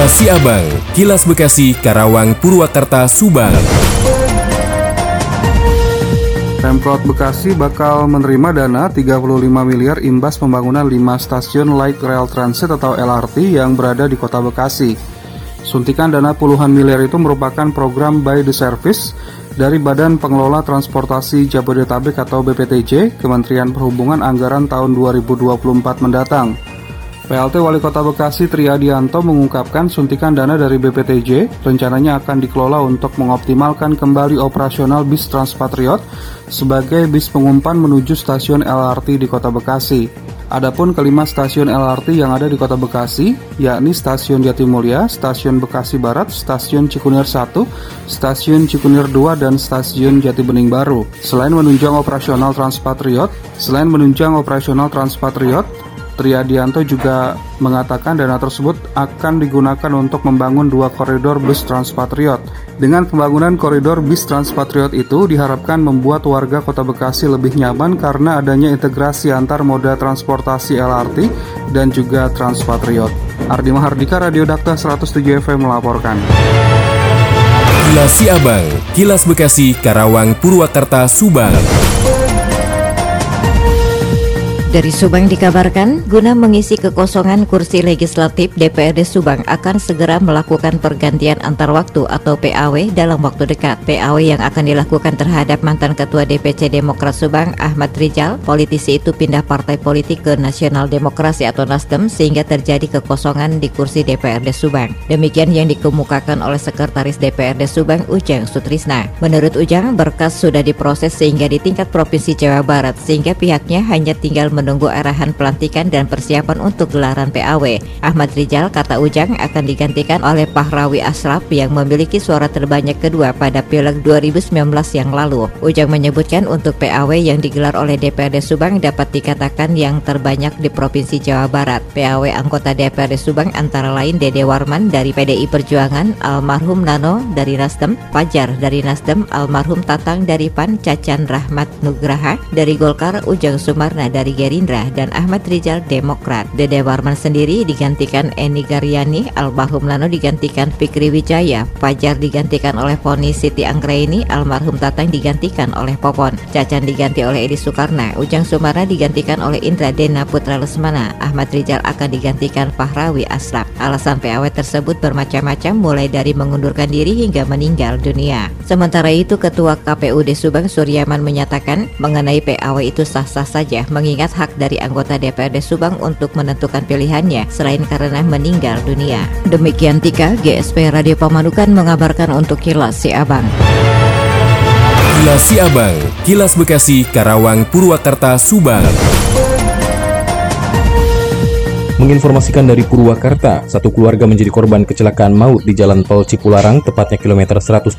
Kilas Siabang, Kilas Bekasi, Karawang, Purwakarta, Subang. Pemkot Bekasi bakal menerima dana 35 miliar imbas pembangunan 5 stasiun Light Rail Transit atau LRT yang berada di kota Bekasi. Suntikan dana puluhan miliar itu merupakan program by the service dari Badan Pengelola Transportasi Jabodetabek atau BPTJ, Kementerian Perhubungan Anggaran tahun 2024 mendatang. PLT Wali Kota Bekasi Triadianto mengungkapkan suntikan dana dari BPTJ rencananya akan dikelola untuk mengoptimalkan kembali operasional bis Transpatriot sebagai bis pengumpan menuju stasiun LRT di Kota Bekasi. Adapun kelima stasiun LRT yang ada di Kota Bekasi, yakni Stasiun Jatimulya, Stasiun Bekasi Barat, Stasiun Cikunir 1, Stasiun Cikunir 2, dan Stasiun Jati Bening Baru. Selain menunjang operasional Transpatriot, selain menunjang operasional Transpatriot, Triadianto juga mengatakan dana tersebut akan digunakan untuk membangun dua koridor bus Transpatriot. Dengan pembangunan koridor bis Transpatriot itu diharapkan membuat warga Kota Bekasi lebih nyaman karena adanya integrasi antar moda transportasi LRT dan juga Transpatriot. Ardi Mahardika, Radio Dakta 107 FM melaporkan. Kilas Siabang, Kilas Bekasi, Karawang, Purwakarta, Subang. Dari Subang dikabarkan, guna mengisi kekosongan kursi legislatif DPRD Subang akan segera melakukan pergantian antar waktu atau PAW dalam waktu dekat. PAW yang akan dilakukan terhadap mantan Ketua DPC Demokrat Subang Ahmad Rijal, politisi itu pindah partai politik ke Nasional Demokrasi atau Nasdem sehingga terjadi kekosongan di kursi DPRD Subang. Demikian yang dikemukakan oleh Sekretaris DPRD Subang Ujang Sutrisna. Menurut Ujang, berkas sudah diproses sehingga di tingkat Provinsi Jawa Barat sehingga pihaknya hanya tinggal menunggu arahan pelantikan dan persiapan untuk gelaran PAW. Ahmad Rijal kata Ujang akan digantikan oleh Pahrawi Asraf yang memiliki suara terbanyak kedua pada Pileg 2019 yang lalu. Ujang menyebutkan untuk PAW yang digelar oleh DPRD Subang dapat dikatakan yang terbanyak di Provinsi Jawa Barat. PAW anggota DPRD Subang antara lain Dede Warman dari PDI Perjuangan, almarhum Nano dari Nasdem, Fajar dari Nasdem, almarhum Tatang dari PAN, Cacan Rahmat Nugraha dari Golkar, Ujang Sumarna dari Geri Gerindra dan Ahmad Rijal Demokrat. Dede Warman sendiri digantikan Eni Garyani, almarhum Lano digantikan Fikri Wijaya, Fajar digantikan oleh Foni Siti Anggraini, almarhum Tatang digantikan oleh Popon, Cacan diganti oleh Edi Soekarno, Ujang Sumarna digantikan oleh Indra Dena Putra Lesmana, Ahmad Rijal akan digantikan Fahrawi Aslap. Alasan PAW tersebut bermacam-macam mulai dari mengundurkan diri hingga meninggal dunia. Sementara itu Ketua KPUD Subang Suryaman menyatakan mengenai PAW itu sah-sah saja mengingat hak dari anggota DPRD Subang untuk menentukan pilihannya selain karena meninggal dunia. Demikian Tika, GSP Radio Pamanukan mengabarkan untuk Kilas Si Abang. Kilas Si Abang, Kilas Bekasi, Karawang, Purwakarta, Subang. Menginformasikan dari Purwakarta, satu keluarga menjadi korban kecelakaan maut di Jalan Tol Cipularang, tepatnya kilometer 113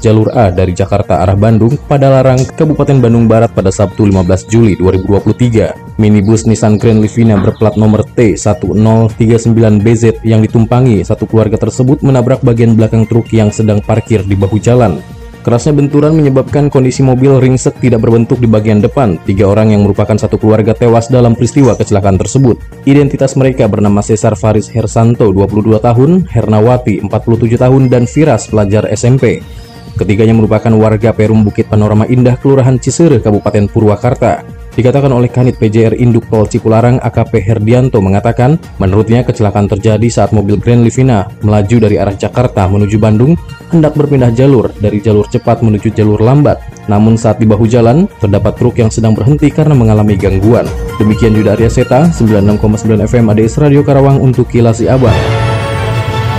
jalur A dari Jakarta arah Bandung, pada Larang, Kabupaten Bandung Barat pada Sabtu 15 Juli 2023. Minibus Nissan Grand Livina berplat nomor T1039BZ yang ditumpangi satu keluarga tersebut menabrak bagian belakang truk yang sedang parkir di bahu jalan. Kerasnya benturan menyebabkan kondisi mobil ringsek tidak berbentuk di bagian depan. Tiga orang yang merupakan satu keluarga tewas dalam peristiwa kecelakaan tersebut. Identitas mereka bernama Cesar Faris Hersanto, 22 tahun, Hernawati, 47 tahun, dan Firas, pelajar SMP. Ketiganya merupakan warga Perum Bukit Panorama Indah, Kelurahan Cisere, Kabupaten Purwakarta. Dikatakan oleh Kanit PJR Induk Pol Cipularang AKP Herdianto mengatakan, menurutnya kecelakaan terjadi saat mobil Grand Livina melaju dari arah Jakarta menuju Bandung hendak berpindah jalur dari jalur cepat menuju jalur lambat. Namun saat di bahu jalan, terdapat truk yang sedang berhenti karena mengalami gangguan. Demikian Yuda Arya Seta, 96,9 FM ADS Radio Karawang untuk Kilasi Abang.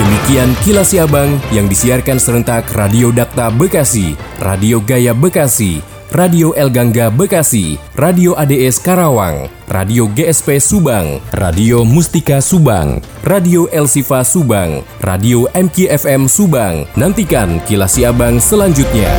Demikian Kilasi Abang yang disiarkan serentak Radio Dakta Bekasi, Radio Gaya Bekasi, Radio El Gangga Bekasi, Radio ADS Karawang, Radio GSP Subang, Radio Mustika Subang, Radio El Sifa Subang, Radio MKFM Subang. Nantikan kilas Abang selanjutnya.